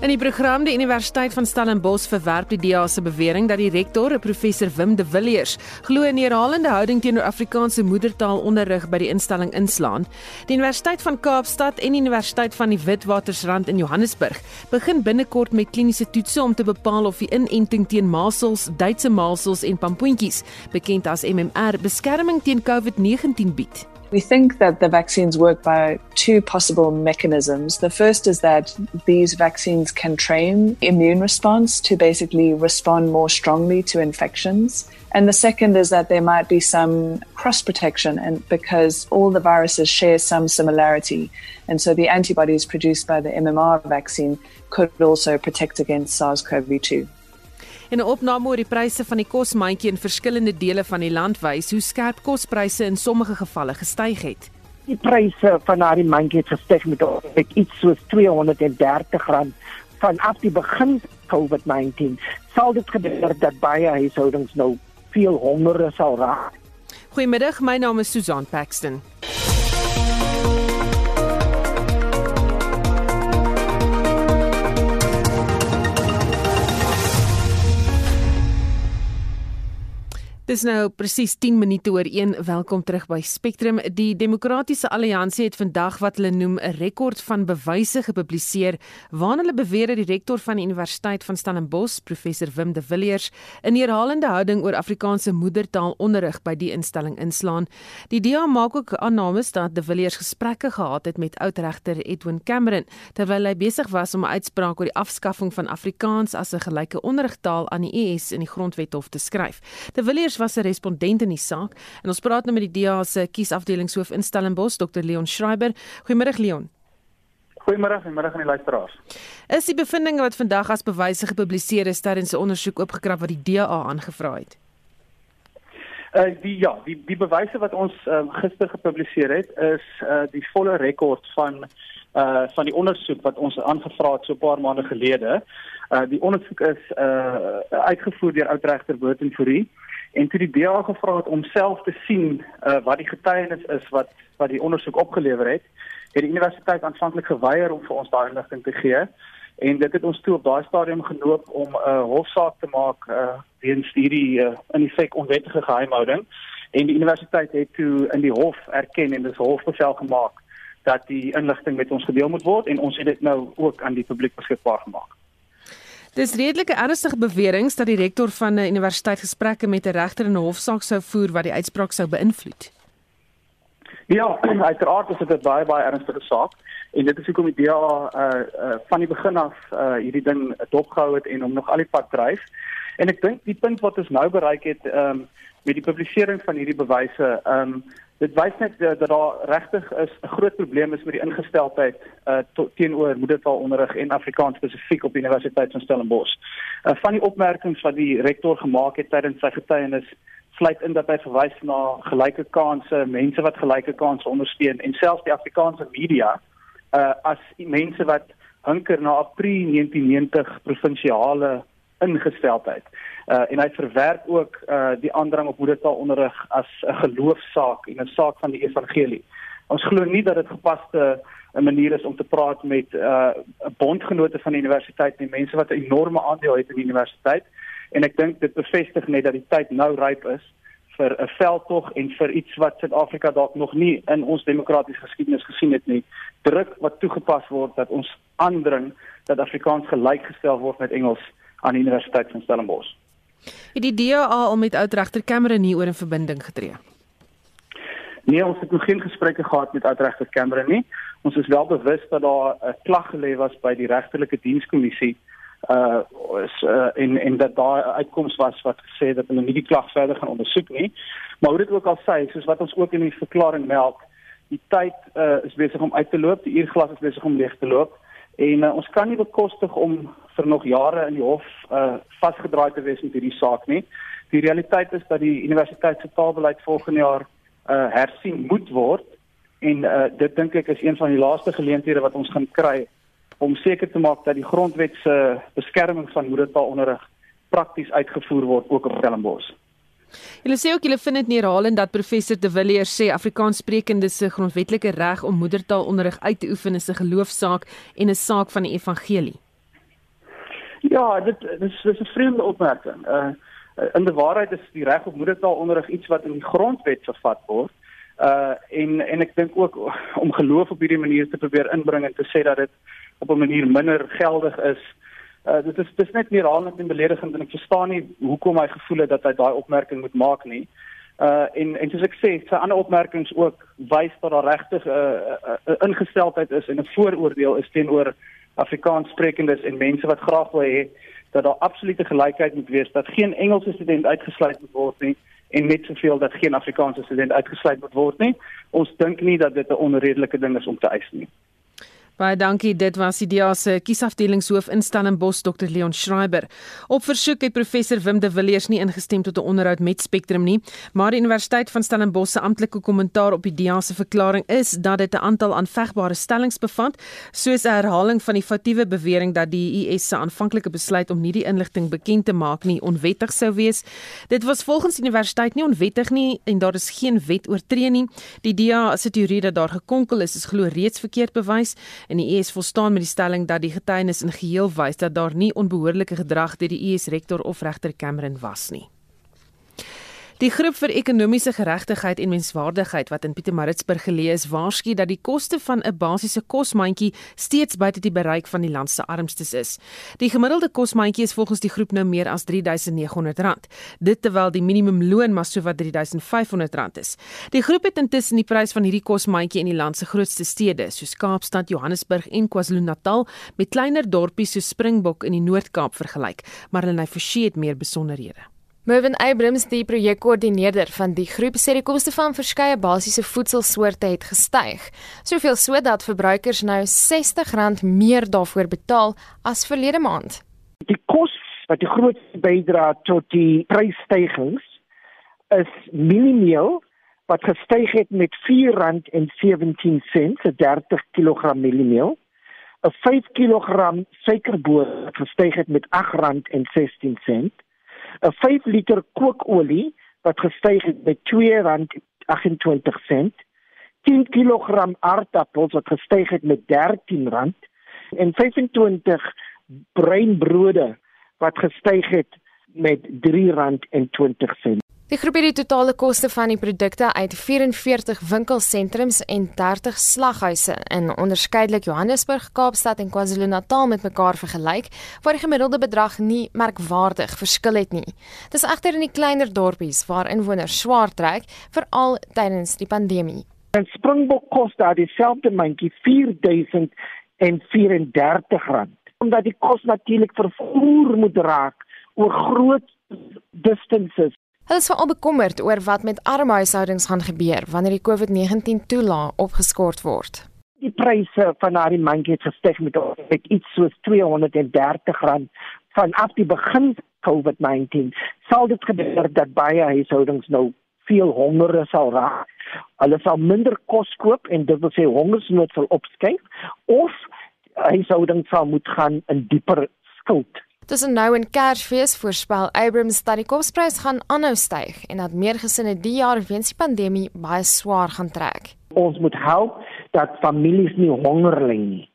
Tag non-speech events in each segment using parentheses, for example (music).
In die program die Universiteit van Stellenbosch verwerp die DA se bewering dat die rektor, professor Wim de Villiers, glo 'n herhalende houding teenoor Afrikaanse moedertaalonderrig by die instelling inslaan. Die Universiteit van Kaapstad en die Universiteit van die Witwatersrand in Johannesburg begin binnekort met kliniese toetse om te bepaal of die inenting teen masels, Duitse masels en pampoentjies, bekend as MMR, beskerming teen COVID-19 bied. We think that the vaccines work by two possible mechanisms. The first is that these vaccines can train immune response to basically respond more strongly to infections. And the second is that there might be some cross protection and because all the viruses share some similarity. And so the antibodies produced by the MMR vaccine could also protect against SARS-CoV-2. En 'n opname oor die pryse van die kosmandjie in verskillende dele van die land wys hoe skerp kospryse in sommige gevalle gestyg het. Die pryse van daardie mandjie het gestyg met iets soos R230 vanaf die begin COVID-19. Sal dit gebeur dat baie huishoudings nou veel honger sal raak? Goeiemiddag, my naam is Susan Paxton. Dis nou presies 10 minute oor 1. Welkom terug by Spectrum. Die Demokratiese Alliansie het vandag wat hulle noem 'n rekord van bewyse gepubliseer waarin hulle beweer dat die rektor van die Universiteit van Stellenbosch, professor Wim de Villiers, 'n herhalende houding oor Afrikaanse moedertaalonderrig by die instelling inslaan. Die DA maak ook aannames dat de Villiers gesprekke gehad het met oudregter Edwin Cameron terwyl hy besig was om 'n uitspraak oor die afskaffing van Afrikaans as 'n gelyke onderrigtaal aan die ES in die Grondwet hof te skryf. De Villiers was 'n respondent in die saak en ons praat nou met die DA se kiesafdelingshoof in Stellenbosch, Dr Leon Schreiber. Goeiemôre Leon. Goeiemôre en middag aan die luisteraars. Is die bevindinge wat vandag as bewyse gepubliseer is tydens 'n ondersoek oopgekrap wat die DA aangevra het? Uh die ja, die die bewyse wat ons uh, gister gepubliseer het is uh die volle rekord van uh van die ondersoek wat ons aangevra het so 'n paar maande gelede. Uh die ondersoek is uh uitgevoer deur oudregter Burton Fourie en toe die DA gevra het om self te sien uh, wat die getuienis is wat wat die ondersoek opgelewer het, het die universiteit aanvanklik geweier om vir ons daai inligting te gee en dit het ons toe op daai stadium genoop om 'n uh, hofsaak te maak uh, weens hierdie uh, in effek onwettige geheimhouding en die universiteit het toe in die hof erken en dis hofbevel gemaak dat die inligting met ons gedeel moet word en ons het dit nou ook aan die publiek beskikbaar gemaak. Dis redelike ernstige beweringe dat die rektor van 'n universiteit gesprekke met 'n regter in 'n hofsaak sou voer wat die uitspraak sou beïnvloed. Ja, (clears throat) uiteraard is dit 'n baie baie ernstige saak en dit is hoekom die DA uh, uh van die begin af uh hierdie ding dopgehou het en hom nog al die pad dryf. En ek dink die punt wat ons nou bereik het um met die publisering van hierdie bewyse um dit wys net uh, dat daar regtig is 'n groot probleem is met die ingesteldheid uh, teenoor moedertaalonderrig en Afrikaans spesifiek op die Universiteit van Stellenbosch. Uh, van die opmerkings wat die rektor gemaak het tydens sy getuienis sluit in dat hy verwys na gelyke kansse, mense wat gelyke kansse ondersteun en selfs die Afrikaanse media uh, as mense wat hunker na April 1990 provinsiale ingesteldheid. Uh en hy verwerp ook uh die aandrang op moedertaalonderrig as 'n geloofsaak en 'n saak van die evangelie. Ons glo nie dat dit gepaste 'n manier is om te praat met uh bondgenote van die universiteit nie, mense wat 'n enorme aandeel het in die universiteit en ek dink dit bevestig net dat die tyd nou ryp is vir 'n veldtog en vir iets wat Suid-Afrika dalk nog nie in ons demokratiese geskiedenis gesien het nie, druk wat toegepas word dat ons aandring dat Afrikaans gelykgestel word met Engels aan die Universiteit van Stellenbosch. Het die DA al met oudregter Cameron hier oor 'n verbinding getree? Nee, ons het nog geen gesprekke gehad met oudregter Cameron nie. Ons is wel bewus dat daar 'n klag gelê was by die regterlike dienskommissie uh is uh, en en dat daar 'n uitkoms was wat gesê dat hulle nie die klag verder gaan ondersoek nie. Maar hoe dit ook al sê, soos wat ons ook in die verklaring meld, die tyd uh is besig om uit te loop, die uurglas is besig om leeg te loop en uh, ons kan nie bekostig om vir nog jare in die hof uh vasgedraai te wees met hierdie saak nie. Die realiteit is dat die universiteit se taalbeleid volgende jaar uh hersien moet word en uh dit dink ek is een van die laaste geleenthede wat ons gaan kry om seker te maak dat die grondwet se beskerming van moedertaalonderrig prakties uitgevoer word ook op Stellenbosch. Julle sê ook julle vind dit herhalend dat professor De Villiers sê Afrikaanssprekendes se grondwetlike reg om moedertaalonderrig uit te oefen is 'n geloofsaak en 'n saak van die evangelie. Ja, dit dis dis 'n vreemde opmerking. Uh in die waarheid is die reg op moedertaalonderrig iets wat in die grondwet vervat word. Uh en en ek dink ook om geloof op hierdie manier te probeer inbring en te sê dat dit op 'n manier minder geldig is Uh, dit is dis net nie raadlik en beledigend en ek verstaan nie hoekom hy gevoel het dat hy daai opmerking moet maak nie. Uh en en soos ek sê, sy ander opmerkings ook wys dat daar regtig 'n uh, uh, uh, ingesteldheid is en 'n vooroordeel is teenoor Afrikaanssprekendes en mense wat graag wil hê dat daar absolute gelykheid moet wees dat geen Engelse student uitgesluit moet word nie en net soveel dat geen Afrikaanse student uitgesluit moet word nie. Ons dink nie dat dit 'n onredelike ding is om te eis nie. Baie dankie. Dit was die DEA se kiesafdelingshoof in Stellenbosch Dr Leon Schreiber. Op versoek het professor Wim de Villiers nie ingestem tot 'n onderhoud met Spectrum nie, maar die Universiteit van Stellenbosch se amptelike kommentaar op die DEA se verklaring is dat dit 'n aantal aanvegbare stellings bevat, soos 'n herhaling van die foutiewe bewering dat die IS se aanvanklike besluit om nie die inligting bekend te maak nie onwettig sou wees. Dit was volgens die universiteit nie onwettig nie en daar is geen wet oortree nie. Die DEA se teorie dat daar gekonkel is, is glo reeds verkeerd bewys en die ES volstaan met die stelling dat die getuienis in geheel wys dat daar nie onbehoorlike gedrag deur die ES rektor of regter Cameron was nie. Die groep vir ekonomiese geregtigheid en menswaardigheid wat in Pietermaritzburg geleë is, waarsku dat die koste van 'n basiese kosmandjie steeds buite die bereik van die land se armstes is. Die gemiddelde kosmandjie is volgens die groep nou meer as R3900, dit terwyl die minimumloon maar sowat R3500 is. Die groep het intussen die prys van hierdie kosmandjie in die land se grootste stede, soos Kaapstad, Johannesburg en KwaZulu-Natal, met kleiner dorpies soos Springbok in die Noord-Kaap vergelyk, maar hulle het verseë meer besonderhede. Mervin Abrams, die projekkoördineerder van die groep, sê die koste van verskeie basiese voedselsoorte het gestyg, soveel so dat verbruikers nou R60 meer daarvoor betaal as verlede maand. Die kos wat die grootste bydra tot die prysstygings is mieliemeel wat gestyg het met R4.17 per 30 kg mieliemeel. 'n 5 kg suikerboor wat gestyg het met R8.16 'n 5 liter kookolie wat gestyg het met R2.28, 10 kg aardappels wat gestyg het met R13 en 25 breinbrode wat gestyg het met R3.20. Die groep het die totale koste van die produkte uit 44 winkelsentrums en 30 slaghuise in onderskeidelik Johannesburg, Kaapstad en KwaZulu-Natal met mekaar vergelyk, waar die gemiddelde bedrag nie merkwaardig verskil het nie. Dis egter in die kleiner dorpies waar inwoners swaar trek, veral tydens die pandemie. En Springbok kos daar dieselfde mandjie R4034 omdat die kos natuurlik vervoer moet raak oor groot distances Hulle is veral bekommerd oor wat met arme huishoudings gaan gebeur wanneer die COVID-19 toelaag opgeskort word. Die pryse van daardie mandjie het gestyg met, met iets soos R230 vanaf die begin COVID-19. Sal dit gebeur dat baie huishoudings nou veel honger sal raak? Hulle sal minder kos koop en dit wil sê hongersnood sal opskuif of huishoudings sal moet gaan in dieper skuld. Tussen nou en Kersfees voorspel Abrams dat die kosprys gaan aanhou styg en dat meer gesinne die jaar weens die pandemie baie swaar gaan trek. Ons moet help dat families nie honger ly nie.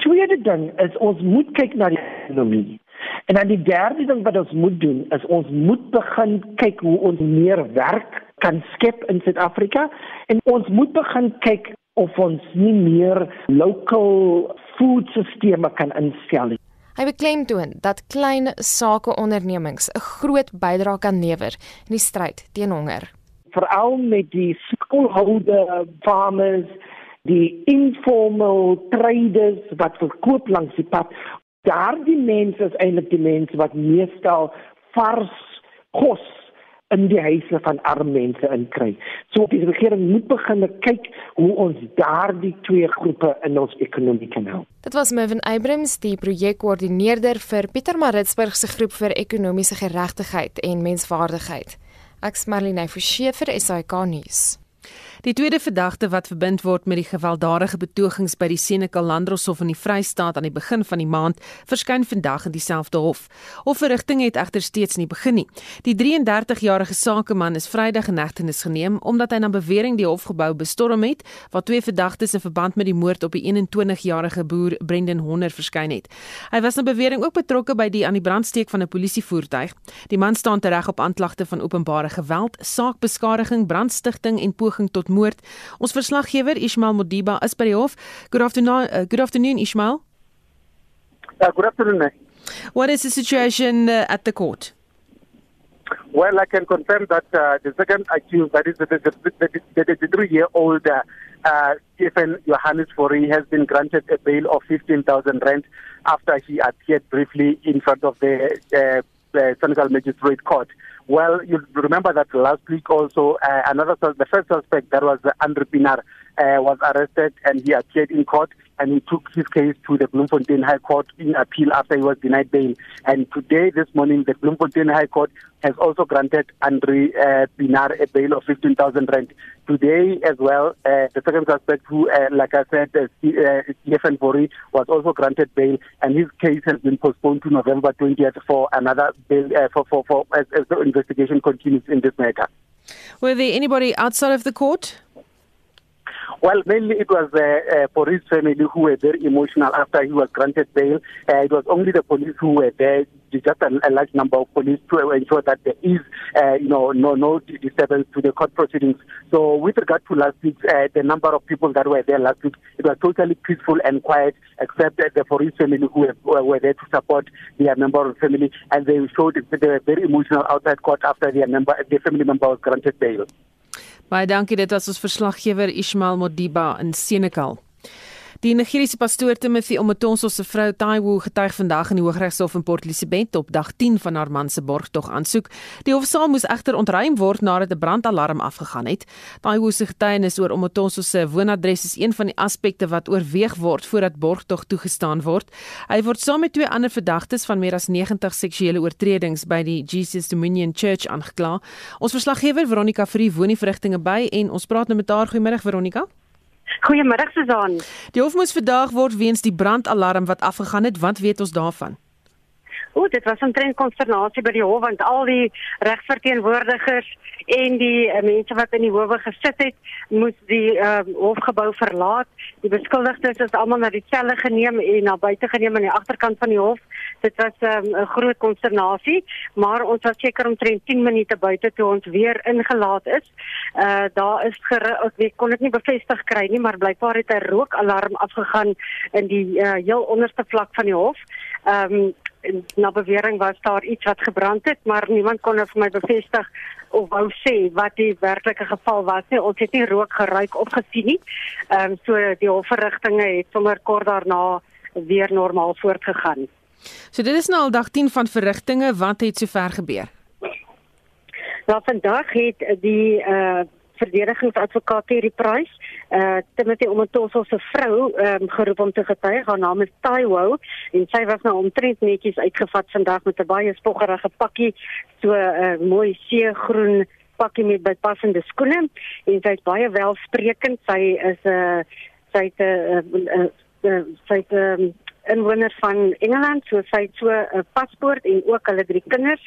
Tweede ding is ons moet kyk na die ekonomie. En dan die derde ding wat ons moet doen is ons moet begin kyk hoe ons meer werk kan skep in Suid-Afrika en ons moet begin kyk of ons nie meer local food sisteme kan instel nie. Hy beklemtoon dat klein sakeondernemings 'n groot bydrae kan lewer in die stryd teen honger. Veral met die skoolhoude farmers, die informal traders wat verkoop langs die pad, daardie mense is eintlik die mense wat meestal vars kos in die huise van arme mense inkry. So die regering moet begin kyk hoe ons daardie twee groepe in ons ekonomie kan help. Dit was Mervin Abrams, die projekkoördineerder vir Pietermaritzburg se groep vir ekonomiese geregtigheid en menswaardigheid. Ek's Marlene Forsie vir SAK nuus. Die tweede verdagte wat verbind word met die gewelddadige betogings by die Senekal Landroshof in die Vrystaat aan die begin van die maand, verskyn vandag in dieselfde hof. Hofverrigting het egter steeds nie begin nie. Die 33-jarige sakeman is Vrydag in hegtenis geneem omdat hy na bewering die hofgebou bestorm het, waar twee verdagtes in verband met die moord op die 21-jarige boer Brendan Honner verskyn het. Hy was na bewering ook betrokke by die aan die brandsteek van 'n polisievoertuig. Die man staan tereg op aanklagte van openbare geweld, saakbeskadiging, brandstigting en poging tot moord. Ons verslaggewer Ismail Modiba is by die hof. Good afternoon, uh, good afternoon Ismail. Uh, good afternoon. What is the situation uh, at the court? Well, I can confirm that uh, the second accused, that is the, the, the, the, the three-year-old uh, uh, Stephen Johannes Fori, has been granted a bail of 15,000 rand after he appeared briefly in front of the uh, uh, Senegal Magistrate Court. Well, you remember that last week also uh, another the first suspect that was Andrew Pinar uh, was arrested and he appeared in court and he took his case to the Bloemfontein High Court in appeal after he was denied bail. And today, this morning, the Bloemfontein High Court has also granted Andre uh, Pinar a bail of 15,000 rand. Today, as well, uh, the second suspect, who, uh, like I said, uh, uh Bori, was also granted bail, and his case has been postponed to November 20th for another bail uh, for for, for as, as the investigation continues in this matter. Were there anybody outside of the court? Well, mainly it was uh, uh, police family who were very emotional after he was granted bail. Uh, it was only the police who were there, just a, a large number of police to ensure that there is, uh, you know, no no disturbance to the court proceedings. So, with regard to last week, uh, the number of people that were there last week, it was totally peaceful and quiet, except the police family who were, were there to support their member of the family, and they showed they were very emotional outside court after their member, their family member was granted bail. Baie dankie dit was ons verslaggewer Ismail Modiba in Senekal. Die Nigeriese pastoor Timothy Omotonso se vrou Taiwo getuig vandag in die Hooggeregshof in Port Elizabeth op dag 10 van haar man se borgtog aansoek. Die hofsaal moes egter ontruim word nadat 'n brandalarm afgegaan het. Taiwo se getuienis oor Omotonso se woonadres is een van die aspekte wat oorweeg word voordat borgtog toegestaan word. Hy word saam met twee ander verdagtes van meer as 90 seksuele oortredings by die Jesus Dominion Church aangekla. Ons verslaggewer Veronica Frie woon die verrigtinge by en ons praat nou met haar. Goeiemôre Veronica. Goeiemôre Susan. Die hof moes vandag word weens die brandalarm wat afgegaan het. Wat weet ons daarvan? O, dit was 'n trend konsternasie by die hof want al die regverteenwoordigers en die uh, mense wat in die howe gesit het, moes die uh, hofgebou verlaat. Die beskuldigdes is almal na die selle geneem en na buite geneem aan die agterkant van die hof. Dit was ehm, 'n um, groot konsternasie, maar ons was seker omtrent 10 minute buite toe ons weer ingelaat is. Uh daar is ek weet kon dit nie bevestig kry nie, maar blykbaar het 'n rookalarm afgegaan in die uh, heel onderste vlak van die hof. Ehm um, na bewering was daar iets wat gebrand het, maar niemand kon vir my bevestig of wou sê wat die werklike geval was nie. Ons het nie rook geruik of gesien nie. Ehm um, so die hofverrigtinge het sommer kort daarna weer normaal voortgegaan. So dit is nou al dag 10 van verrigtinge. Wat het sover gebeur? Nou vandag het die uh verdedigingsadvokaat Terry Price, uh Timothy Omotoso se vrou, ehm um, geroep om te getuig. Haar naam is Taiwo en sy was nou omtrent netjies uitgevat vandag met 'n baie spoggerige pakkie, so 'n uh, mooi seegroen pakkie met bypassende skoene en sy is baie welsprekend. Sy is 'n uh, sy het 'n uh, uh, uh, sy het 'n um, inwoner van Engeland, so sy het so 'n paspoort en ook hulle drie kinders.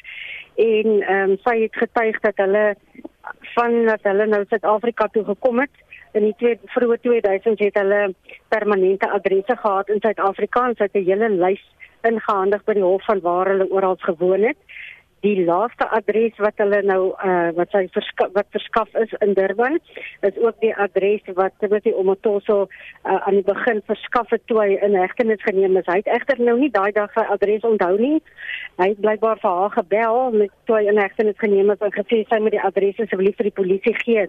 En ehm um, sy het getuig dat hulle van dat hulle nou Suid-Afrika toe gekom het. In die twee vroeë 2000 het hulle permanente adresse gehad in Suid-Afrika en sy het 'n hele lys ingehandig by die hof van waar hulle oral gewoon het die laaste adres wat hulle nou uh wat sy verskaf wat verskaf is in Durban is ook die adres wat Timothy Omotoso uh, aan die begin verskaf het toe hy in hegtenis geneem is. Hy het egter nou nie daai dag sy adres onthou nie. Hy het blykbaar vir haar gebel met toe hy in hegtenis geneem is en gesê sy moet die adres asseblief vir die polisie gee.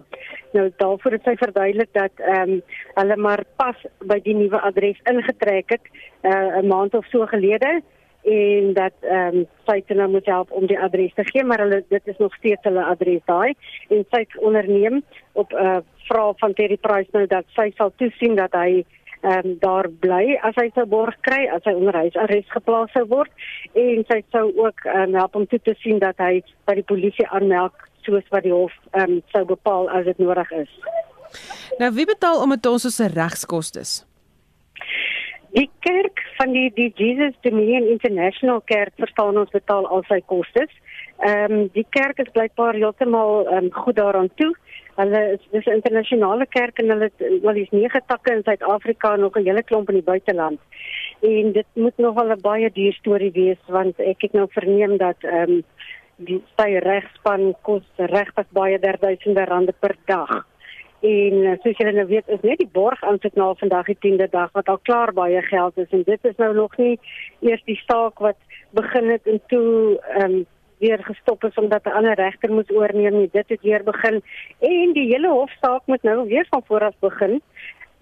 Nou daarvoor het sy verduidelik dat ehm um, hulle maar pas by die nuwe adres ingetrek het uh 'n maand of so gelede en dat ehm um, sy het nou moet help om die adres te gee maar hulle dit is nog steeds hulle adres daai. En sy onderneem op 'n uh, eh, vraag van Terry Price nou dat sy sal toesien dat hy ehm um, daar bly as hy sy borg kry as hy onder huisarrest geplaas sou word. En sy sou ook um, help om toe te sien dat hy by die polisie aanmeld soos wat die hof ehm um, sou bepaal as dit nodig is. Nou wie betaal om dit ons se regskoste? Die kerk van die die Jesus Dominion International Kerk verstaan ons betaal al sy kostes. Ehm um, die kerk is blykbaar heeltemal ehm um, goed daaraan toe. Hulle is dis 'n internasionale kerk en hulle wel is nege takke in Suid-Afrika en ook 'n hele klomp in die buiteland. En dit moet nogal 'n baie duur storie wees want ek het nou verneem dat ehm um, die sy regspan kos regtig baie derduisende rande per dag. En eh, soos julle nou weet, is net die borg aansit na vandag die 10de dag wat al klaar baie geld is en dit is nou nog nie eers die saak wat begin het en toe ehm um, weer gestop is omdat 'n ander regter moes oorneem nie. Dit het weer begin en die hele hofsaak moet nou weer van voor af begin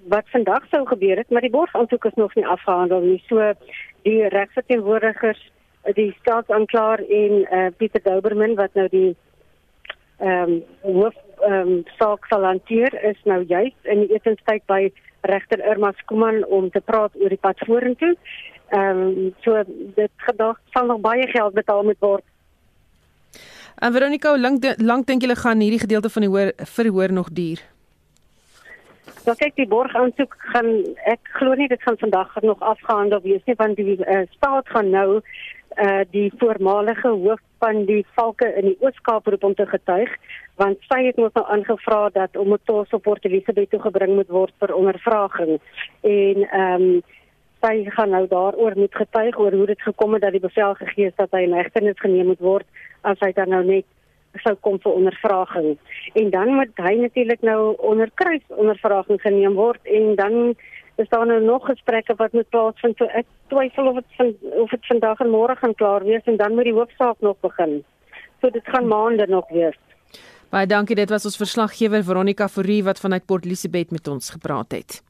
wat vandag sou gebeur het, maar die borgaansoek is nog nie afgehandel nie. So die regsverteenwoordigers, die staatsanklaer en uh, Pieter Douberman wat nou die ehm um, hoof ehm um, saak sal hanteer is nou juis in die etenstyd by regter Irma Skuman om te praat oor die pad vorentoe. Ehm um, so dit gedag sal nog baie geld betaal moet word En Veronica, hoe lank lank dink julle gaan hierdie gedeelte van die hoor verhoor nog duur? Ja, kyk die borg aansoek gaan ek glo nie dit gaan vandag nog afgehandel wees nie want die uh, staat gaan nou uh die voormalige hoof van die valke in die Oos-Kaap roep om te getuig want sy het ons nou aangevra dat om 'n tos op Port Elizabeth toe gebring moet word vir ondervraging en ehm um, sy gaan nou daaroor moet getuig oor hoe dit gekom het dat die bevel gegee is dat hy in hegtenis geneem moet word as hy dan nou net sou kom vir ondervraging. En dan moet hy natuurlik nou onder kruis ondervraging geneem word en dan is daar nou nog gesprekke wat moet plaasvind. So ek twyfel of dit van of dit vandag en môre gaan klaar wees en dan moet die hoofsaak nog begin. So dit gaan maande nog wees. Baie dankie, dit was ons verslaggewer Veronica Fourie wat vanuit Port Elizabeth met ons gepraat het.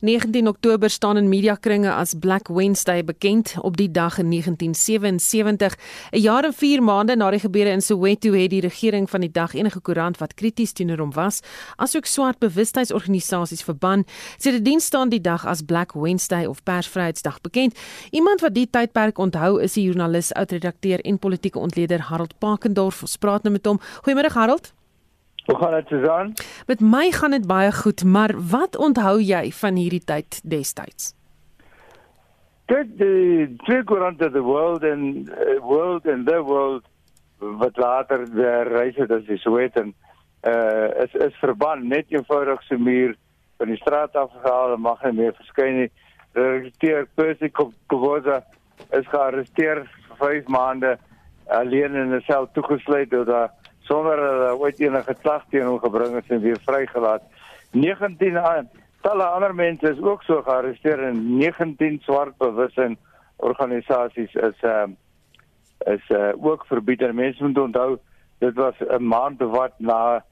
19 Oktober staan in mediakringe as Black Wednesday bekend op die dag in 1977. 'n Jaar en 4 maande na die gebeure in Soweto het die regering van die dag enige koerant wat krities teenoor hom was, asook swart bewustheidsorganisasies verban. Sedertdien staan die dag as Black Wednesday of Persvryheidsdag bekend. Iemand wat die tydperk onthou is die joernalis, oudredakteur en politieke ontleder Harold Pakendorf. Ons praat nou met hom. Goeiemôre Harold. Hoe gaan dit Susan? Met my gaan dit baie goed, maar wat onthou jy van hierdie tyd destyds? Dit die twee koerante the world and uh, world and the world wat later weer reis het as die Sowetan uh is is verban net eenvoudig so muur van die straat afgehaal en mag nie meer verskyn nie. Redakteur Percy Koboza is gearresteer vir 5 maande alleen in 'n sel toegesluit deurdat sonder hulle uh, ooit enige klag teen hom gebring het en weer vrygelaat. 19 aan talle ander mense is ook so gearresteer en 19 swart bewussyn organisasies is ehm uh, is uh, ook verbied en mense moet onthou dit was 'n maand wat na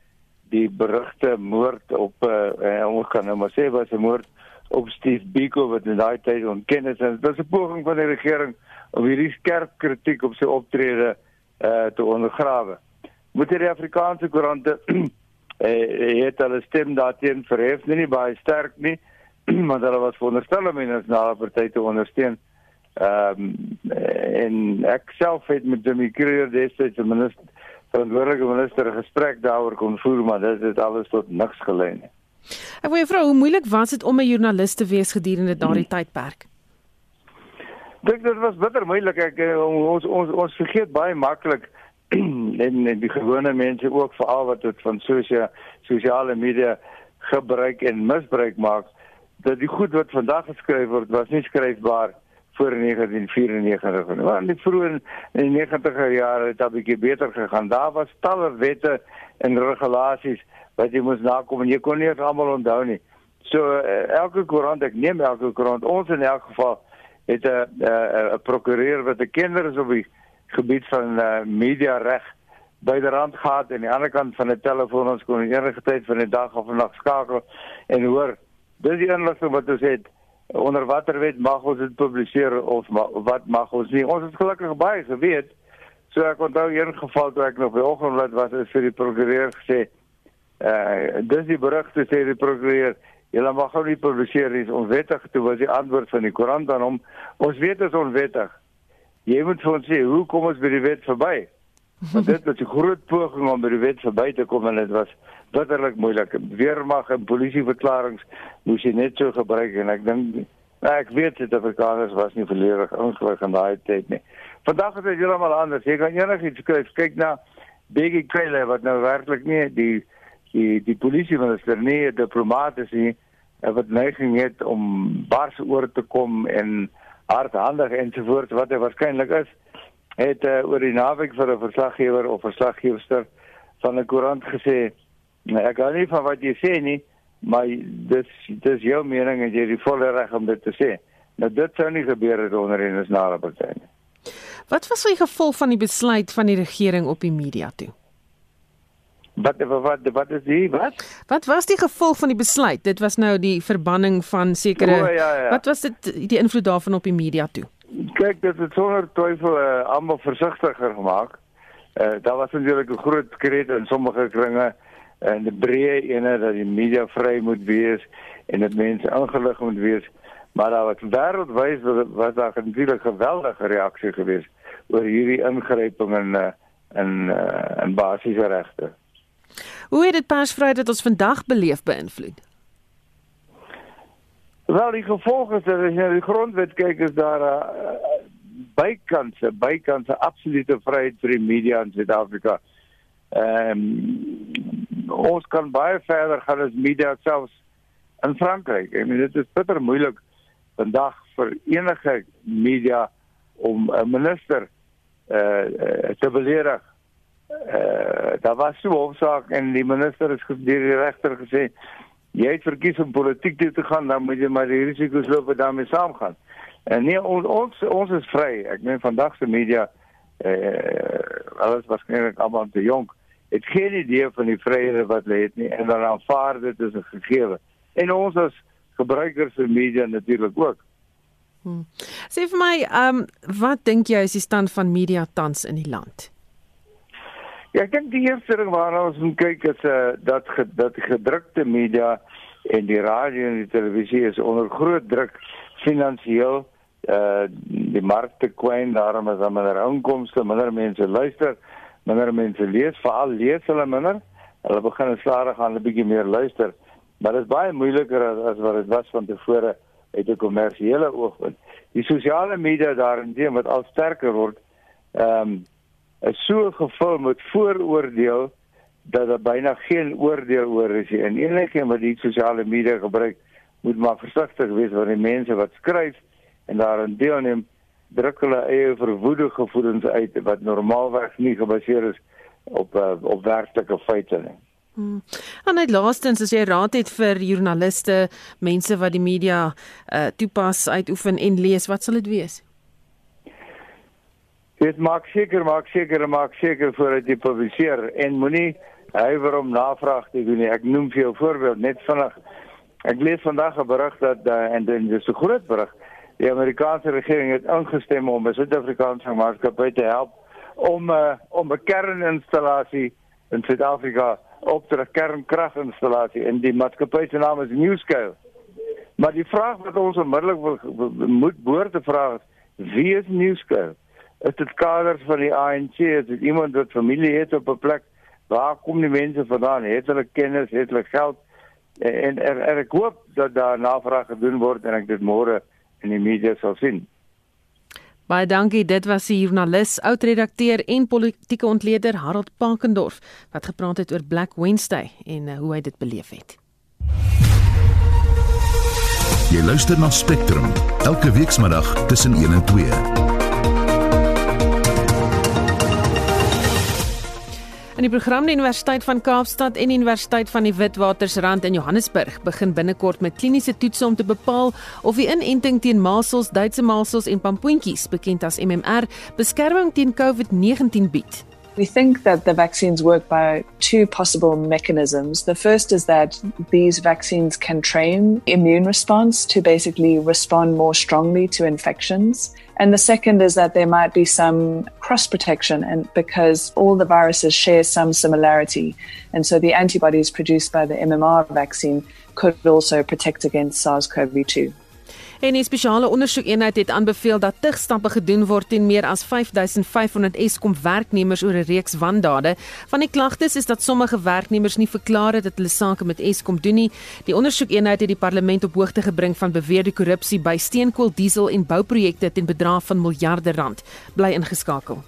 die berugte moord op uh, ons kan nou maar sê was 'n moord op Steve Biko wat in daai tyd ontken is. En dit was 'n poging van die regering om hierdie skerp kritiek op sy optrede uh, te ondergrawe moet die Afrikaanse koerante (clears throat) eh het hulle stem daarteen verhef nie, nie baie sterk nie (clears throat) want hulle was veronderstel om die nasionale party te ondersteun. Ehm um, en ek self het met Jimmy Creer destyds die minister verantwoordelike minister gesprek daaroor kon voer maar dit het alles tot niks gelei nie. Ek wil jou vra hoe moeilik was dit om 'n joernalis te wees gedurende daardie hmm. tydperk? Dink dit was bitter moeilik ek eh, ons ons ons vergeet baie maklik (clears throat) en, en die gewone mense ook veral wat dit van sosio sosiale media gebruik en misbruik maak dat die goed wat vandag geskryf word was nie skryfbaar voor 1994 nie. Want die vroeë in die 90er jare het dit 'n bietjie beter gegaan. Daar was talle wette en regulasies wat jy moes nakom en jy kon nie almal onthou nie. So uh, elke koerant, ek neem elke koerant, ons in elk geval het 'n 'n prokureur wat 'n kenner is op die gebied van uh, media reg by die rand gehad en aan die ander kant van 'n telefoon ons kon enige tyd van die dag of nag skakel en hoor. Dis die inligting wat ons het. Onder watter wet mag ons dit publiseer of ma wat mag ons nie? Ons het gelukkig baie geweet. So ek onthou een geval toe ek nog by Oggendblad was is vir die prokureur gesê uh, dis die berigte sê die prokureur Julle mag hom nie publiseer nie, onwettig. Toe was die antwoord van die koerant aan hom. Ons weet dit is onwettig jy moet vir ons sê hoe kom ons by die wet verby? Want dit was 'n groot poging om by die wet verby te kom en dit was bitterlik moeilik. Weermag en polisieverklaringe moes jy net so gebruik en ek dink nou ek weet dit Afrikaners was nie verledig ingelig in daai tyd nie. Vandag is dit heeltemal anders. Jy kan enigiets kyk, kyk na Biggie Kyle wat nou werklik nie die die die polisie minister nie, die diplomaat is nie wat neiging het om bars oor te kom en hardhandig ensovoorts wat hy waarskynlik is het uh, oor die naweek vir 'n verslaggewer of verslaggewer van 'n koerant gesê nou, ek kan nie van wat jy sê nie maar dis dis jou mening en jy het die volle reg om dit te sê. Nou dit sou nie gebeur het onder en is nare party nie. Wat was die gevolg van die besluit van die regering op die media toe Wat wat wat is die wat? Wat was die gevolg van die besluit? Dit was nou die verbanning van sekere o, ja, ja. Wat was dit die invloed daarvan op die media toe? Kyk, dit het sonder twyfel uh, almal versigtiger gemaak. Uh, daar was natuurlik 'n groot kreet in sommige kringe en die breë ene dat die media vry moet wees en dat mense ingelig moet wees. Maar daar was wêreldwyd was daar 'n natuurlik geweldige reaksie geweest oor hierdie ingryping in uh, in uh, in basiese regte. Hoe het dit persvryheid wat ons vandag beleef beïnvloed? Wel die gevolge is dat as jy die grondwet kyk is daar 'n uh, bykantse bykantse absolute vryheid vir die media in Suid-Afrika. Ehm um, ons kan baie verder gaan as media selfs in Frankryk. Ek meen dit is bitter moeilik vandag vir enige media om 'n minister eh uh, te beledig uh, daar was so 'n hofsaak en die minister het deur die regter gesê jy het verkies om politiek toe te gaan dan moet jy maar die risiko's loop wat daarmee saamgaan. En nee ons ons, ons is vry. Ek meen vandag se media eh alles waarskynlik almal te jonk. Het geen idee van die vryhede wat hulle het nie en dan aanvaar dit as 'n gegewe. En ons as gebruikers van media natuurlik ook. Hmm. Sê vir my, ehm um, wat dink jy is die stand van media tans in die land? Ja, ek dink die eerste ding waarna ons moet kyk is uh, dat ge, dat gedrukte media en die radio en die televisie is onder groot druk finansiëel uh die markte kwyn daarom is daar minder inkomste, minder mense luister, minder mense lees, veral lees hulle minder. Hulle begin stadig aan 'n bietjie meer luister, maar dit is baie moeiliker as, as wat dit was van tevore uit 'n kommersiële oogpunt. Die sosiale media daarin wat al sterker word, ehm um, is so gevul met vooroordeel dat daar byna geen oordeel oor is nie. En enigiemand wat die sosiale media gebruik, moet maar versigtig wees wanneer die mense wat skryf en daarin deelneem, druk hulle eie verwoede gevoelens uit wat normaalweg nie gebaseer is op uh, op werklike feite nie. Hmm. En net laastens as jy raad het vir joernaliste, mense wat die media uh, toepas, uitoefen en lees, wat sal dit wees? Dit maak seker, maak seker, maak seker voordat jy publiseer en moenie huiwer om navraag te doen nie. Ek noem vir jou voorbeeld net vinnig. Ek lees vandag 'n berig dat uh, en dit is 'n groot berig. Die Amerikaanse regering het ingestem om 'n Suid-Afrikaanse maatskappy te help om uh, om 'n kerninstallasie in Suid-Afrika op te 'n kernkraginstallasie en die maatskappy se naam is NewScale. Maar die vraag wat ons onmiddellik moet behoort te vra is: wie is NewScale? Is dit kaders van die ANC, is dit iemand wat familie het op 'n plek, waar kom die mense vandaan? Het hulle kennis, het hulle geld? En er, er, ek hoop dat daar navraag gedoen word en ek dit môre in die media sal sien. Baie dankie. Dit was die joernalis, oudredakteur en politieke ontleder Harold Pakendorf wat gepraat het oor Black Wednesday en uh, hoe hy dit beleef het. Jy luister na Spectrum elke weekmiddag tussen 1 en 2. In die program die Universiteit van Kaapstad en die Universiteit van die Witwatersrand in Johannesburg begin binnekort met kliniese toetse om te bepaal of die inenting teen masels, Duitse masels en pampoentjies, bekend as MMR, beskerming teen COVID-19 bied. We think that the vaccines work by two possible mechanisms. The first is that these vaccines can train immune response to basically respond more strongly to infections. And the second is that there might be some cross protection and because all the viruses share some similarity. And so the antibodies produced by the MMR vaccine could also protect against SARS-CoV-2. En 'n spesiale ondersoekeenheid het aanbeveel dat tigstappe gedoen word teen meer as 5500 Eskom werknemers oor 'n reeks wandade. Van die klagtes is dat sommige werknemers nie verklaar het dat hulle sake met Eskom doen nie. Die ondersoekeenheid het die parlement op hoogte gebring van beweerde korrupsie by steenkool, diesel en bouprojekte ten bedrag van miljarde rand. Bly ingeskakel.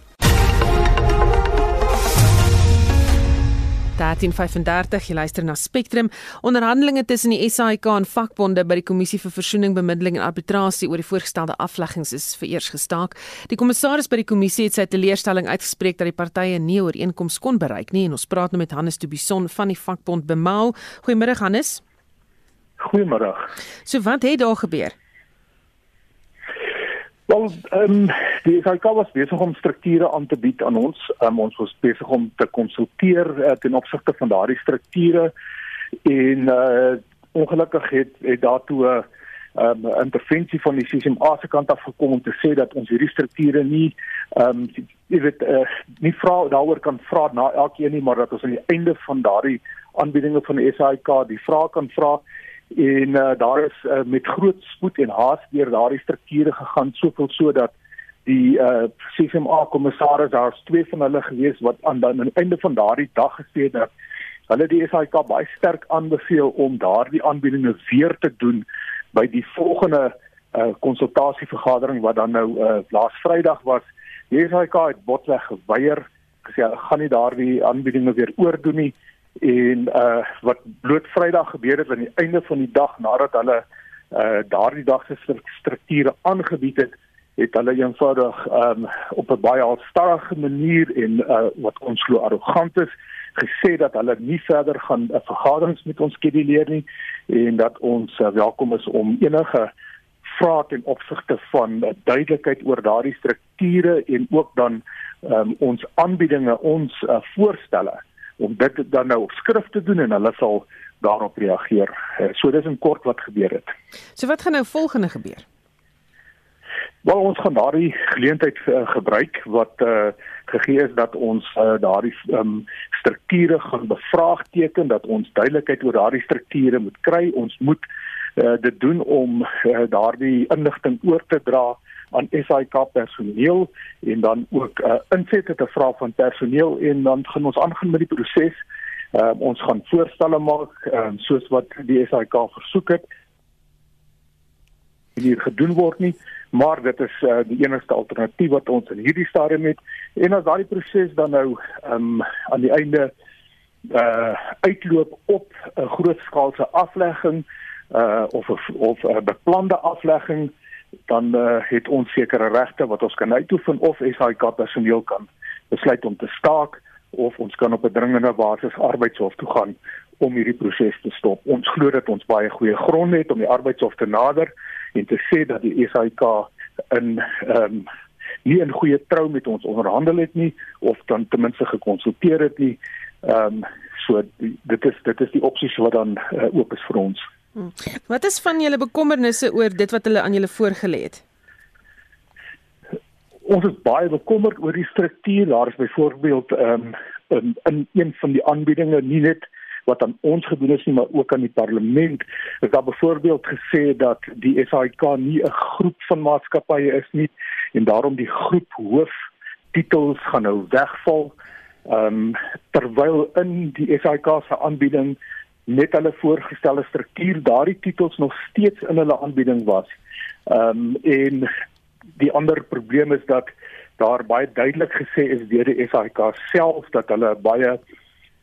1335 jy luister na Spectrum. Onderhandelinge tussen die SAIK en vakbonde by die kommissie vir versoening bemiddeling en arbitrasie oor die voorgestelde afleggings is vereers gestaak. Die kommissaris by die kommissie het sy teleurstelling uitgespreek dat die partye nie ooreenkoms kon bereik nie en ons praat nou met Hannes Dubison van die vakbond Bemau goeiemôre Hannes. Goeiemôre. So wat het daar gebeur Wel, ehm um, die SAIK was besig om strukture aan te bied aan ons. Um, ons was besig om te konsulteer uh, ten opsigte van daardie strukture en uh ongelukkig het het daartoe 'n um, intervensie van die CCMA se kant af gekom om te sê dat ons hierdie strukture nie ehm um, jy weet uh, nie vra daaroor kan vra na elkeen nie, maar dat ons aan die einde van daardie aanbiedinge van die SAIK die vraag kan vra en uh, daar is uh, met groot spoed en haas deur daardie strukture gegaan soveel sodat die uh, CFMA kommissaris daar's twee van hulle gewees wat aan dan aan die einde van daardie dag gesê het dat hulle die SAIK baie sterk aanbeveel om daardie aanbiedinge weer te doen by die volgende konsultasievergadering uh, wat dan nou uh, laas Vrydag was. Die SAIK het botweg geweier gesê hulle gaan nie daardie aanbiedinge weer oordoen nie en uh wat bloot Vrydag gebeur het aan die einde van die dag nadat hulle uh daardie dag se strukture aangebied het het hulle eenvoudig um op 'n baie alstarrige manier en uh wat ons glo arrogant is gesê dat hulle nie verder gaan uh, vergaderings met ons skeduleer nie en dat ons uh, welkom is om enige vrae ten opsigte van uh, duidelikheid oor daardie strukture en ook dan um ons aanbiedinge ons uh, voorstelle om dit dan nou op skrift te doen en hulle sal daarop reageer. Eh, so dis in kort wat gebeur het. So wat gaan nou volgende gebeur? Wel ons gaan daardie geleentheid uh, gebruik wat uh, gegee is dat ons uh, daardie um, strukture gaan bevraagteken dat ons duidelikheid oor daardie strukture moet kry. Ons moet uh, dit doen om uh, daardie inligting oor te dra aan SAIK personeel en dan ook uh, insette te vra van personeel en dan gaan ons aangaan met die proses. Uh, ons gaan voorstelle maak uh, soos wat die SAIK versoek het. Hier gedoen word nie, maar dit is uh, die enigste alternatief wat ons in hierdie stadium het. En as daardie proses dan nou um, aan die einde uh uitloop op 'n grootskaalse aflegging uh of of 'n beplande aflegging dan uh, het ons sekere regte wat ons kan uitoefen of SAIK personeel kan besluit om te staak of ons kan op 'n dringende basis arbeidshof toe gaan om hierdie proses te stop. Ons glo dat ons baie goeie gronde het om die arbeidshof te nader en te sê dat die SAIK in ehm um, nie 'n goeie trou met ons onderhandel het nie of dan ten minste gekonsulteer het nie. Ehm um, so die, dit is dit is die opsies wat dan uh, oop is vir ons. Hmm. Wat is van julle bekommernisse oor dit wat hulle aan julle voorgelê het? Ons is baie bekommerd oor die struktuur. Daar is byvoorbeeld ehm um, in, in een van die aanbiedinge nie net wat aan ons gedoen is nie, maar ook aan die parlement. Is daar byvoorbeeld gesê dat die SAIK nie 'n groep van maatskappye is nie en daarom die groep hoof titels gaan nou wegval. Ehm um, terwyl in die SAIK se aanbieding net hulle voorgestelde struktuur daardie titels nog steeds in hulle aanbieding was. Ehm um, en die ander probleem is dat daar baie duidelik gesê is deur die SAIK self dat hulle baie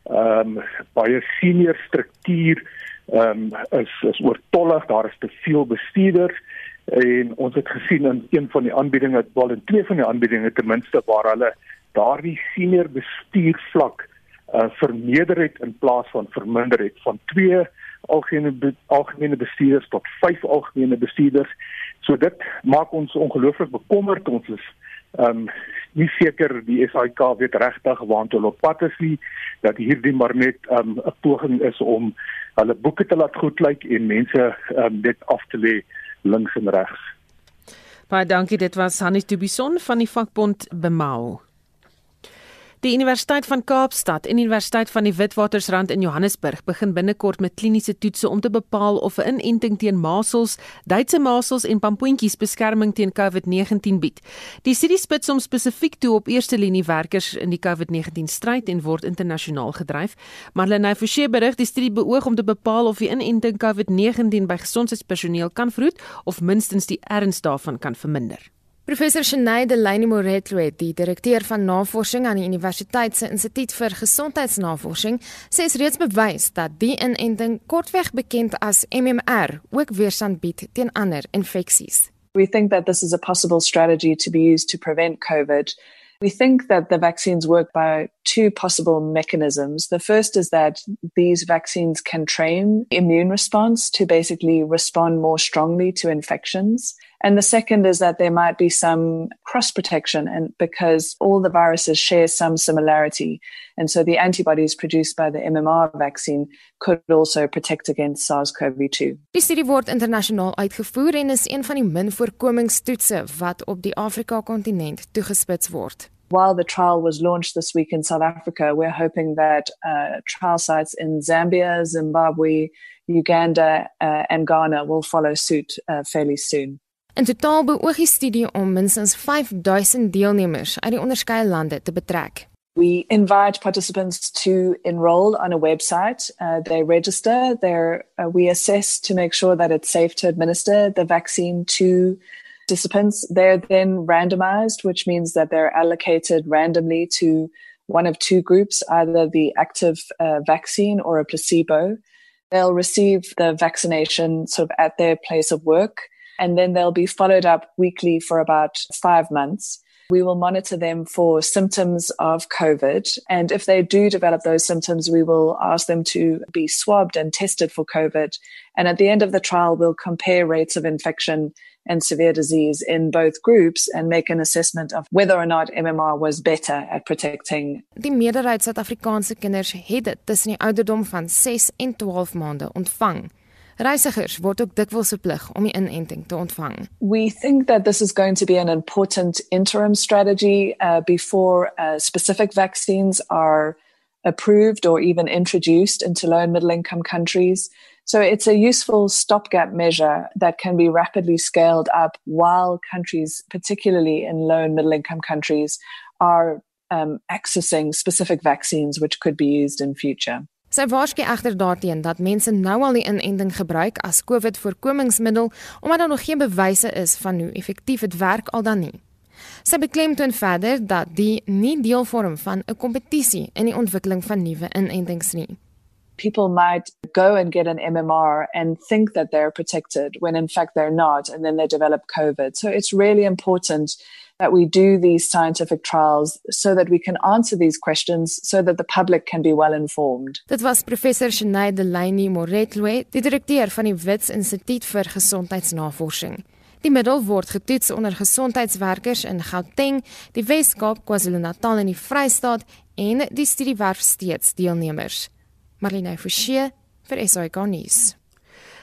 ehm um, baie senior struktuur ehm um, is is oortollig, daar is te veel bestuurders en ons het gesien in een van die aanbiedinge, wel in twee van die aanbiedinge ten minste waar hulle daardie senior bestuurvlak uh, vermeerder het in plaas van verminder het van 2 algemene algemene bestuurders tot 5 algemene bestuurders. So dit maak ons ongelooflik bekommerd. Ons is ehm um, nie seker die SAIK weet regtig waantoe hulle op pad is nie dat hierdie maar net ehm, 'n um, poging is om hulle boeke te laat goed lyk en mense um, dit af te lê links en regs. Baie dankie dit was Hannes Dubison van die vakbond Bemau. Die Universiteit van Kaapstad en Universiteit van die Witwatersrand in Johannesburg begin binnekort met kliniese toetse om te bepaal of 'n inenting teen masels, Duitse masels en pampoentjies beskerming teen COVID-19 bied. Die studie spits hom spesifiek toe op eerste linie werkers in die COVID-19 stryd en word internasionaal gedryf. Marlene Forsie berig die studie beoog om te bepaal of die inenting COVID-19 by gesondheidspersoneel kan verhoed of minstens die erns daarvan kan verminder. Professor Sinead Delaney Moretlo, die direkteur van navorsing aan die Universiteit se Instituut vir Gesondheidsnavorsing, sê dit reeds bewys dat die inenting kortweg bekend as MMR ook weerstand bied teen ander infeksies. We think that this is a possible strategy to be used to prevent COVID. We think that the vaccines work by two possible mechanisms. The first is that these vaccines can train immune response to basically respond more strongly to infections. And the second is that there might be some cross protection and because all the viruses share some similarity. And so the antibodies produced by the MMR vaccine could also protect against SARS-CoV-2. Die studie word internasionaal uitgevoer en is een van die min voorkomingstoetse wat op die Afrika kontinent toegespits word. While the trial was launched this week in South Africa, we're hoping that uh, trial sites in Zambia, Zimbabwe, Uganda, uh, and Ghana will follow suit uh, fairly soon. In totaal beoog die studie om minstens 5000 deelnemers uit die onderskeie lande te betrek. We invite participants to enroll on a website. Uh, they register. Uh, we assess to make sure that it's safe to administer the vaccine to participants. They're then randomized, which means that they're allocated randomly to one of two groups, either the active uh, vaccine or a placebo. They'll receive the vaccination sort of at their place of work and then they'll be followed up weekly for about five months. We will monitor them for symptoms of COVID. And if they do develop those symptoms, we will ask them to be swabbed and tested for COVID. And at the end of the trial, we'll compare rates of infection and severe disease in both groups and make an assessment of whether or not MMR was better at protecting. Die meerderheid Suid-Afrikaanse kinders het dit tussen die ouderdom van 6 en 12 maande ontvang. Reisigers word ook dikwels verplig om die inenting te ontvang. We think that this is going to be an important interim strategy uh, before uh, specific vaccines are approved or even introduced into low and middle income countries. So it's a useful stopgap measure that can be rapidly scaled up while countries, particularly in low and middle income countries, are um, accessing specific vaccines which could be used in future. Sy waarsku egter daarteen dat mense nou al die inenting gebruik as COVID-voorkomingsmiddel omdat daar nog geen bewyse is van hoe effektief dit werk al dan nie. Sy beklemtoon verder dat die nie deel vorm van 'n kompetisie in die ontwikkeling van nuwe inentings nie. People might go and get an MMR and think that they're protected when in fact they're not and then they develop COVID. So it's really important that we do these scientific trials so that we can answer these questions so that the public can be well informed. Dit was professor Sinead Delaney Moretlo, die direkteur van die Wits Instituut vir Gesondheidsnavorsing. Die middel word getoets onder gesondheidswerkers in Gauteng, die Wes-Kaap, KwaZulu-Natal en die Vrystaat en die studie werf steeds deelnemers. Marlene Forsie vir SAK nuus.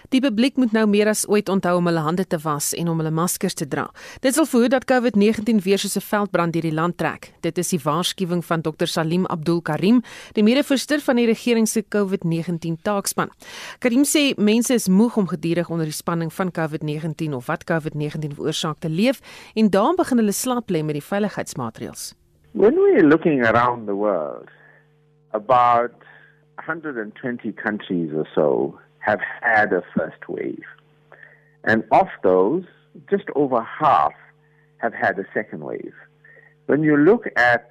Die publiek moet nou meer as ooit onthou om hulle hande te was en om hulle maskers te dra. Dit sal voorkom dat COVID-19 weer soos 'n veldbrand deur die land trek. Dit is die waarskuwing van Dr Salim Abdul Karim, die mede-voorsitter van die regering se COVID-19 taakspan. Karim sê mense is moeg om gedurig onder die spanning van COVID-19 of wat COVID-19 veroorsaak te leef en daarom begin hulle slaap lê met die veiligheidsmaatreëls. When we're looking around the world about 120 countries or so have had a first wave. And of those, just over half have had a second wave. When you look at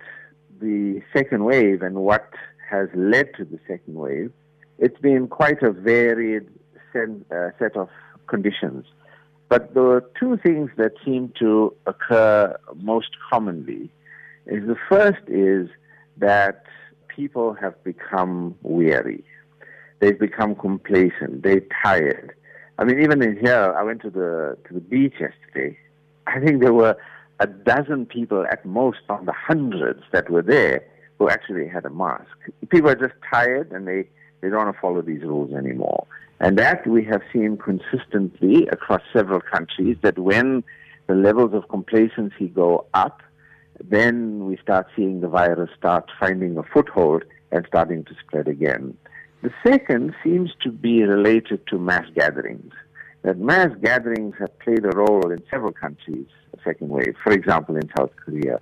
the second wave and what has led to the second wave, it's been quite a varied set, uh, of conditions. But there the two things that seem to occur most commonly is the first is that people have become weary they've become complacent. They're tired. I mean, even in here, I went to the to the beach yesterday. I think there were a dozen people at most on the hundreds that were there who actually had a mask. People are just tired and they, they don't want to follow these rules anymore. And that we have seen consistently across several countries that when the levels of complacency go up, then we start seeing the virus start finding a foothold and starting to spread again. The second seems to be related to mass gatherings. That mass gatherings have played a role in several countries, the second wave, for example, in South Korea,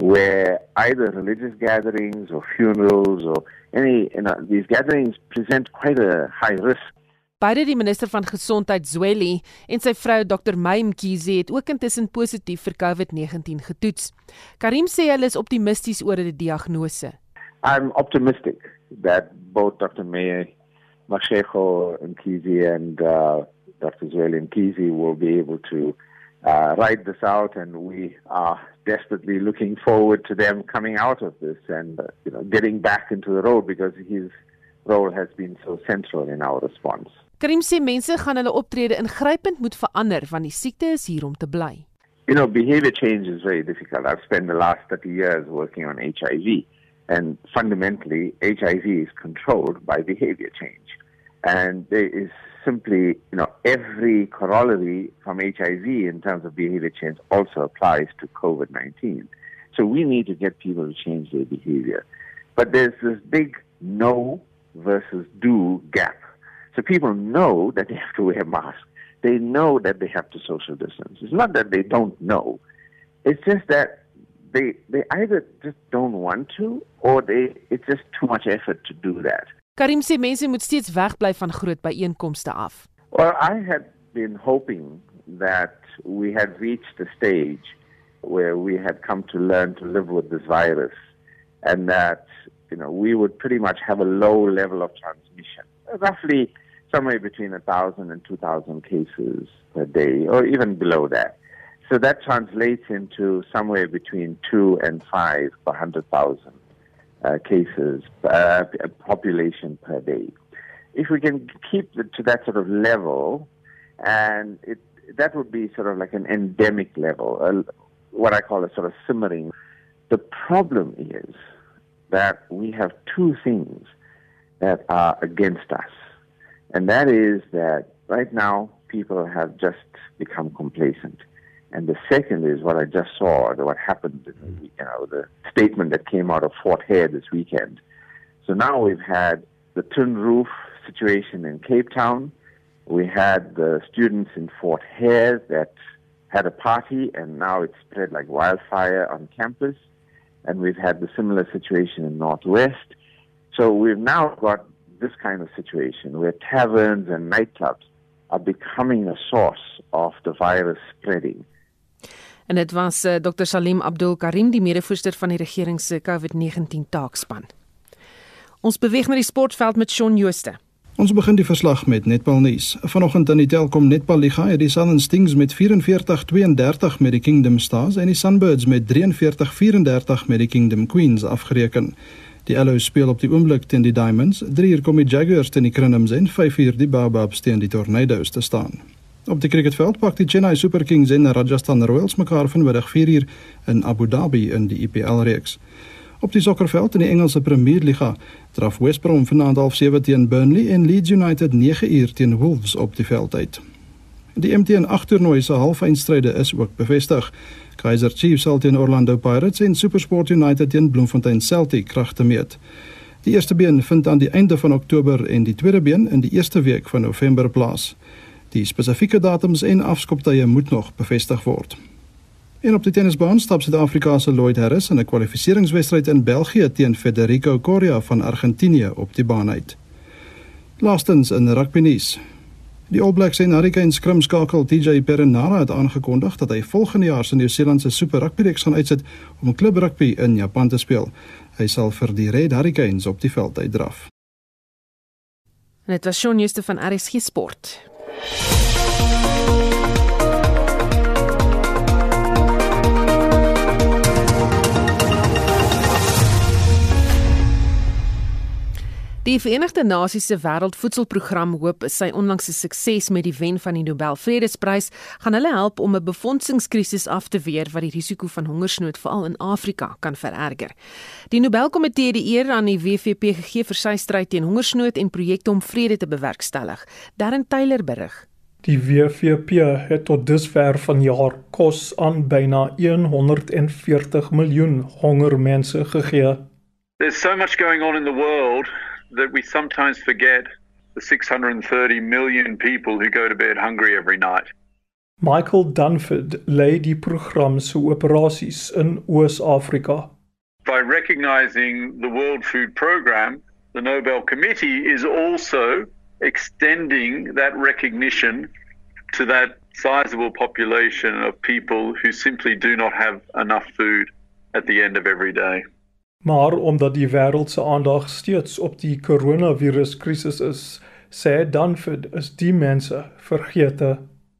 where either religious gatherings or funerals or any, you know, these gatherings present quite a high risk Beide die minister van gesondheid Zweli en sy vrou Dr May Mkhize het ook intussen positief vir COVID-19 getoets. Karim sê hulle is optimisties oor die diagnose. I'm optimistic that both Dr May Mashego Mkhize and uh, Dr Zweli Mkhize will be able to uh, ride this out and we are desperately looking forward to them coming out of this and uh, you know getting back into the road because his role has been so central in our response. Karim sê mense gaan hulle optrede ingrypend moet verander want die siekte is hier om te bly. You know, behavior change is very difficult. I've spent the last 30 years working on HIV and fundamentally HIV is controlled by behavior change. And there is simply, you know, every corollary from HIV in terms of behavior change also applies to COVID-19. So we need to get people to change their behavior. But there's this big no versus do gap so people know that they have to wear masks. They know that they have to social distance. It's not that they don't know. It's just that they they either just don't want to or they it's just too much effort to do that. Karim sê mense moet steeds wegbly van groot byeenkomste af. Well, I had been hoping that we had reached a stage where we had come to learn to live with this virus and that you know we would pretty much have a low level of transmission. Roughly somewhere between 1,000 and 2,000 cases per day, or even below that. So that translates into somewhere between 2 and 5 per 100,000 uh, cases, uh, population per day. If we can keep it to that sort of level, and it, that would be sort of like an endemic level, what I call a sort of simmering. The problem is that we have two things that are against us. And that is that right now people have just become complacent. And the second is what I just saw, what happened, you mm. know, the statement that came out of Fort Hare this weekend. So now we've had the tin roof situation in Cape Town. We had the students in Fort Hare that had a party and now it's spread like wildfire on campus. And we've had the similar situation in Northwest. So we've now got this kind of situation where taverns and nightclubs are becoming a source of the virus spreading. En dit was uh, eh, Dr Salim Abdul Karim, die mede-voorsitter van die regering se COVID-19 taakspan. Ons beweeg na die sportveld met Shaun Jooste. Ons begin die verslag met netbal nuus. Vanoggend in die Telkom Netbal Liga het die Southern Stings met 44-32 met die Kingdom Stars en die Sunbirds met 43-34 met die Kingdom Queens afgereken. Die Allows speel op die oomblik teen die Diamonds, 3 uur kom die Jaguars teen die Crinums en 5 uur die Baobabs teen die Tornadoes te staan. Op die cricketveld pak die Chennai Super Kings en Rajasthan Royals mekaar vanmiddag 4 uur in Abu Dhabi in die IPL reeks. Op die sokkerveld in die Engelse Premier Liga draf West Brom vanaand half 7 teen Burnley en Leeds United 9 uur teen Wolves op die veld uit. Die MTN 8 toernooi se halfeindstryde is ook bevestig. Kaizer Chiefs sal teen Orlando Pirates en SuperSport United teen Bloemfontein Celtic kragte meet. Die eerste been vind aan die einde van Oktober en die tweede been in die eerste week van November plaas. Die spesifieke datums en afskoptye moet nog bevestig word. En op die tennisbaan stap Suid-Afrika se Lloyd Harris in 'n kwalifikasiewedstryd in België teen Federico Coria van Argentinië op die baan uit. Laastens in rugby nuus. Die All Blacks en Hurricanes skrimskakel TJ Perenara het aangekondig dat hy volgende jaar se Nieu-Seelandse Super Rugby reeks gaan uitsit om klub rugby in Japan te speel. Hy sal vir die Red Hurricanes op die veld uitdraf. Net was Shaun Jooste van RSG Sport. Thank you. Die Verenigde Nasies se Wêreldvoedselprogram hoop sy onlangse sukses met die wen van die Nobel Vredesprys gaan hulle help om 'n befondsingskrisis af te weer wat die risiko van hongersnood veral in Afrika kan vererger. Die Nobelkomitee het die eer aan die WFP gegee vir sy stryd teen hongersnood en projekte om vrede te bewerkstellig. Darren Taylor berig. Die WFP het tot dusver vanjaar kos aan byna 140 miljoen hongermense gegee. There's so much going on in the world that we sometimes forget the 630 million people who go to bed hungry every night. Michael Dunford lei die program se operasies in Oos-Afrika. By recognizing the World Food Programme, the Nobel Committee is also extending that recognition to that sizable population of people who simply do not have enough food at the end of every day. Maar omdat die wêreld se aandag steeds op die koronaviruskrisis is, sê Dunford is die mense vergete.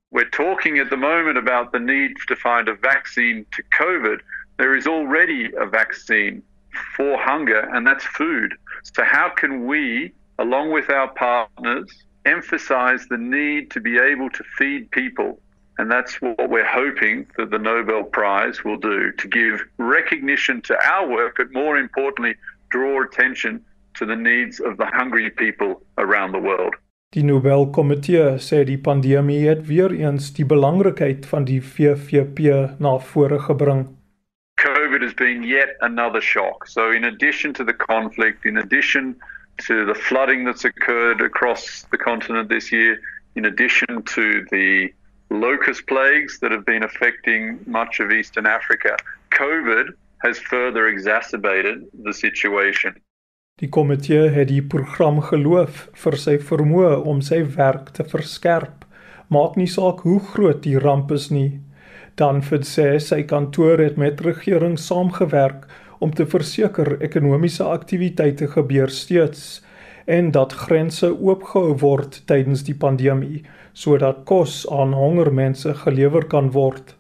We're talking at the moment about the need to find a vaccine to COVID. There is already a vaccine for hunger and that's food. So how can we along with our partners emphasize the need to be able to feed people and that's what we're hoping that the Nobel Prize will do to give recognition to our work, but more importantly, draw attention to the needs of the hungry people around the world. Die Nobel Komitee sê die pandemie het weer eens die belangrikheid van die VVP na vore gebring. COVID has been yet another shock. So in addition to the conflict, in addition to the flooding that's occurred across the continent this year, in addition to the locust plagues that have been affecting much of Eastern Africa, COVID has further exacerbated the situation. Die komitee het die program geloof vir sy vermoë om sy werk te verskerp. Maak nie saak hoe groot die ramp is nie. Dan vir sê sy kantoor het met regering saamgewerk om te verseker ekonomiese aktiwiteite gebeur steeds en dat grense oopgehou word tydens die pandemie sodat kos aan hongermense gelewer kan word.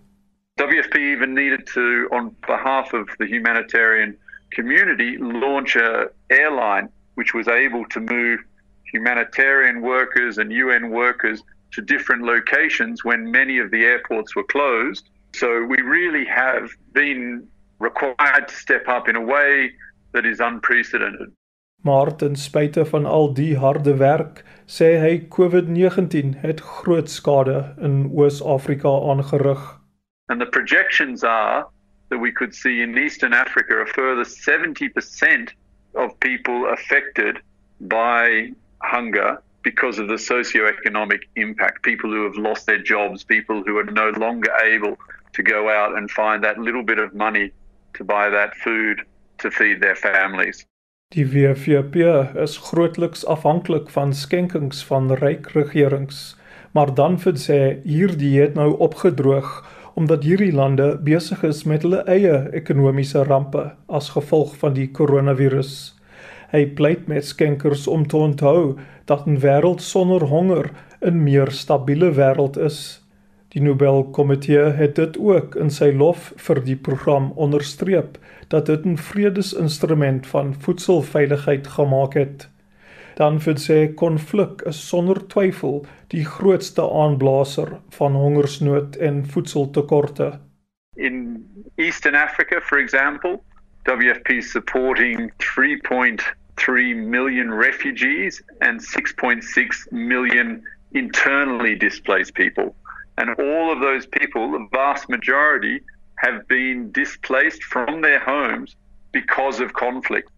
WFP even needed to on behalf of the humanitarian community launch a airline which was able to move humanitarian workers and UN workers to different locations when many of the airports were closed. So we really have been required to step up in a way that is unprecedented. Maar ten spyte van al die harde werk, sê hy COVID-19 het groot skade in Oos-Afrika aangerig. And the projections are that we could see in Eastern Africa a further 70% of people affected by hunger because of the socio-economic impact. People who have lost their jobs, people who are no longer able to go out and find that little bit of money to buy that food to feed their families. Die WFP is grootliks afhanklik van skenkings van ryk regerings, maar dan vir sê hierdie het nou opgedroog omdat hierdie lande besig is met hulle eie ekonomiese rampe as gevolg van die koronavirus. Hy pleit met skenkers om te onthou dat 'n wêreld sonder honger 'n meer stabiele wêreld is. Die Nobelkomitee het dit ook in sy lof vir die program onderstreep dat dit 'n vredesinstrument van voedselveiligheid gemaak het. Dan vir sê konflik is sonder twyfel die grootste aanblaser van hongersnood en voedseltekorte. In Eastern Africa, for example, WFP supporting 3.3 million refugees and 6.6 million internally displaced people. And all of those people, the vast majority, have been displaced from their homes because of conflict.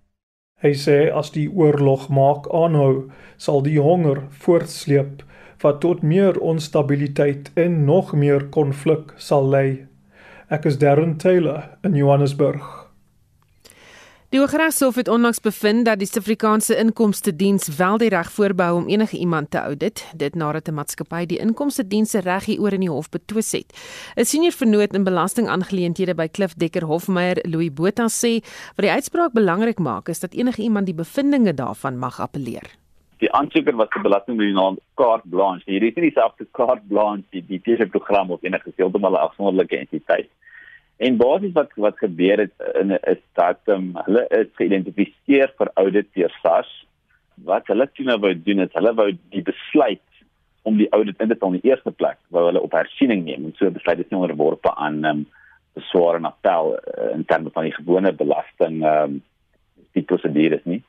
Hy sê as die oorlog maak aanhou, sal die honger voortsleep wat tot meer onstabiliteit en nog meer konflik sal lei. Ek is Darren Taylor in Johannesburg. Die Hooggeregshof het onlangs bevind dat die Suid-Afrikaanse Inkomste Diens wel die reg voorbehou om enige iemand te audit, dit nadat 'n maatskappy die Inkomste Diens se reg hieroor in die hof betwis het. 'n Senior vernoot in belastingaangeleenthede by Klif Dekker Hofmeyer, Louis Botha sê, wat die uitspraak belangrik maak, is dat enige iemand die bevindinge daarvan mag appeleer. Die aansoeker was die belastingdiens kaart blanche. Hierdie is nie dieselfde kaart blanche die die TV-program of enige heeltemal 'n afsonderlike entiteit. En basies wat wat gebeur het in is dat um, hulle is geïdentifiseer vir audit deur SARS. Wat hulle toe nou wou doen is hulle wou die besluit om die audit in te tel in die eerste plek wou hulle op hersiening neem en so besluit is nie onderworpe aan um, beswaar en appel uh, in terme van die gewone belasting um, die prosedures nie.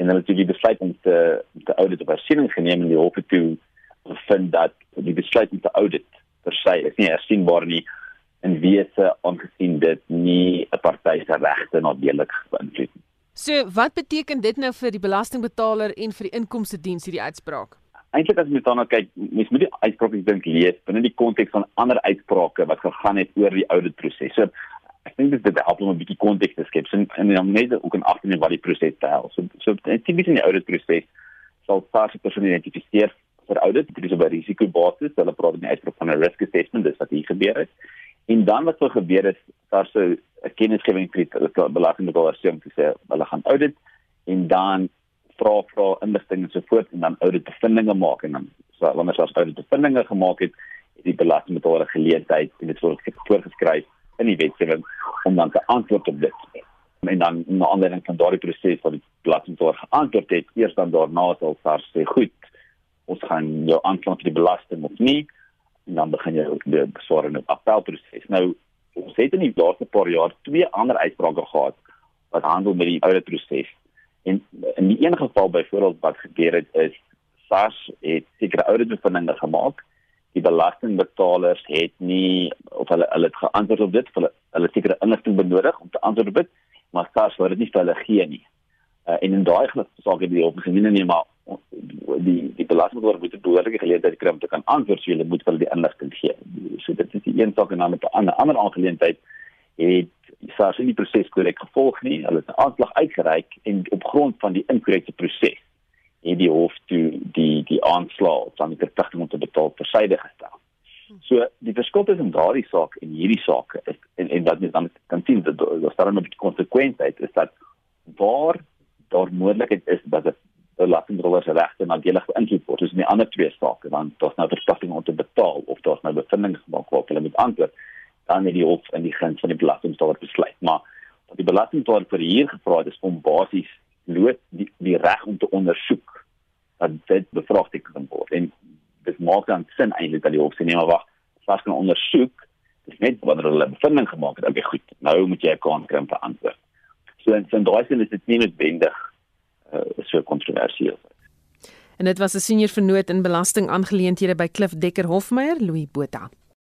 En hulle het die besluit om te te audit op hersiening geneem en die hof het toe vind dat die besluit om te audit per se is nie hersienbaar nie in wese aangesien dit nie 'n party se regte nadeelig beïnvloed nie. So, wat beteken dit nou vir die belastingbetaler en vir die inkomste diens hierdie uitspraak? Eintlik as jy daarna kyk, mens moet die uitspraak dink lees binne die konteks van ander uitsprake wat gegaan het oor die auditproses. So, ek dink dit is help om 'n bietjie konteks te skep en en dan net ook 'n agtergrond wat die proses behels. So, so tipies in die auditproses sal SARS se persoon identifiseer vir audit, dit is op 'n risikobasis, hulle praat in die uitspraak van 'n risk assessment, dis wat hier gebeur het. En dan wat sou gebeur is daar sou 'n kennisgewing vir die belastingbetaler sê om te sê hulle gaan audit en dan vra vra inligting en so voort en dan audit bevindinge maak en dan so wanneer as audit bevindinge gemaak het, die belastingbetaler geleentheid en dit word voorgeskryf in die wetgewing om dan te antwoord op dit. En dan na aanleiding van daardie proses wat die belastingbetaler geantwoord het, eers dan daarna sal SARS sê goed, ons gaan jou aankla vir die belasting of nie en dan begin jy die beswaring op appelproses. Nou ons het in die laaste paar jaar twee ander uitsprake gehad wat handel met die oude proses. En in die een geval byvoorbeeld wat gebeur het is SARS het sekere oude bevindinge gemaak. Die belastingbetalers het nie of hulle hulle het geantwoord op dit, hulle hulle sekere inligting benodig om te antwoord op dit, maar SARS wou dit nie vir hulle gee nie. Uh, en in daai geval ek die opgesien nie maar die die belastingbetaler moet 'n behoorlike geleentheid kry om te kan antwoord so jy moet hulle die inligting gee. So dit is die een saak en dan met 'n ander ander aangeleentheid het SARS nie proses korrek gevolg nie. Hulle het 'n aanklag uitgereik en op grond van die inkorrekte proses het die hof toe die die aanslag van die verpligting om te betaal versyde gestel. So die verskil tussen daardie saak en hierdie saak is en en dat jy dan kan sien dat daar staan 'n bietjie konsekwensies is dat waar daar moontlikheid is dat dit belastingbetaler se regte nadelig beïnvloed word. Dis in die ander twee sake dan daar's nou verpligting om te betaal of daar's nou bevindinge gemaak wat hulle moet antwoord dan het die hof in die guns van die belastingbetaler besluit. Maar wat die belastingbetaler vir hier gevra het is om basies lood die, die reg om te ondersoek dat dit bevraagteken word. En dit maak dan sin eintlik dat die hof sê nee maar wag, vas kan ondersoek. Dis net wanneer hulle bevinding gemaak het. Okay, goed. Nou moet jy 'n kans kry om te antwoord. So in sin daai sin is dit nie noodwendig uh, so kontroversieel. En dit was 'n senior vernoot in belastingaangeleenthede by Klif Dekker Hofmeyer, Louis Botha.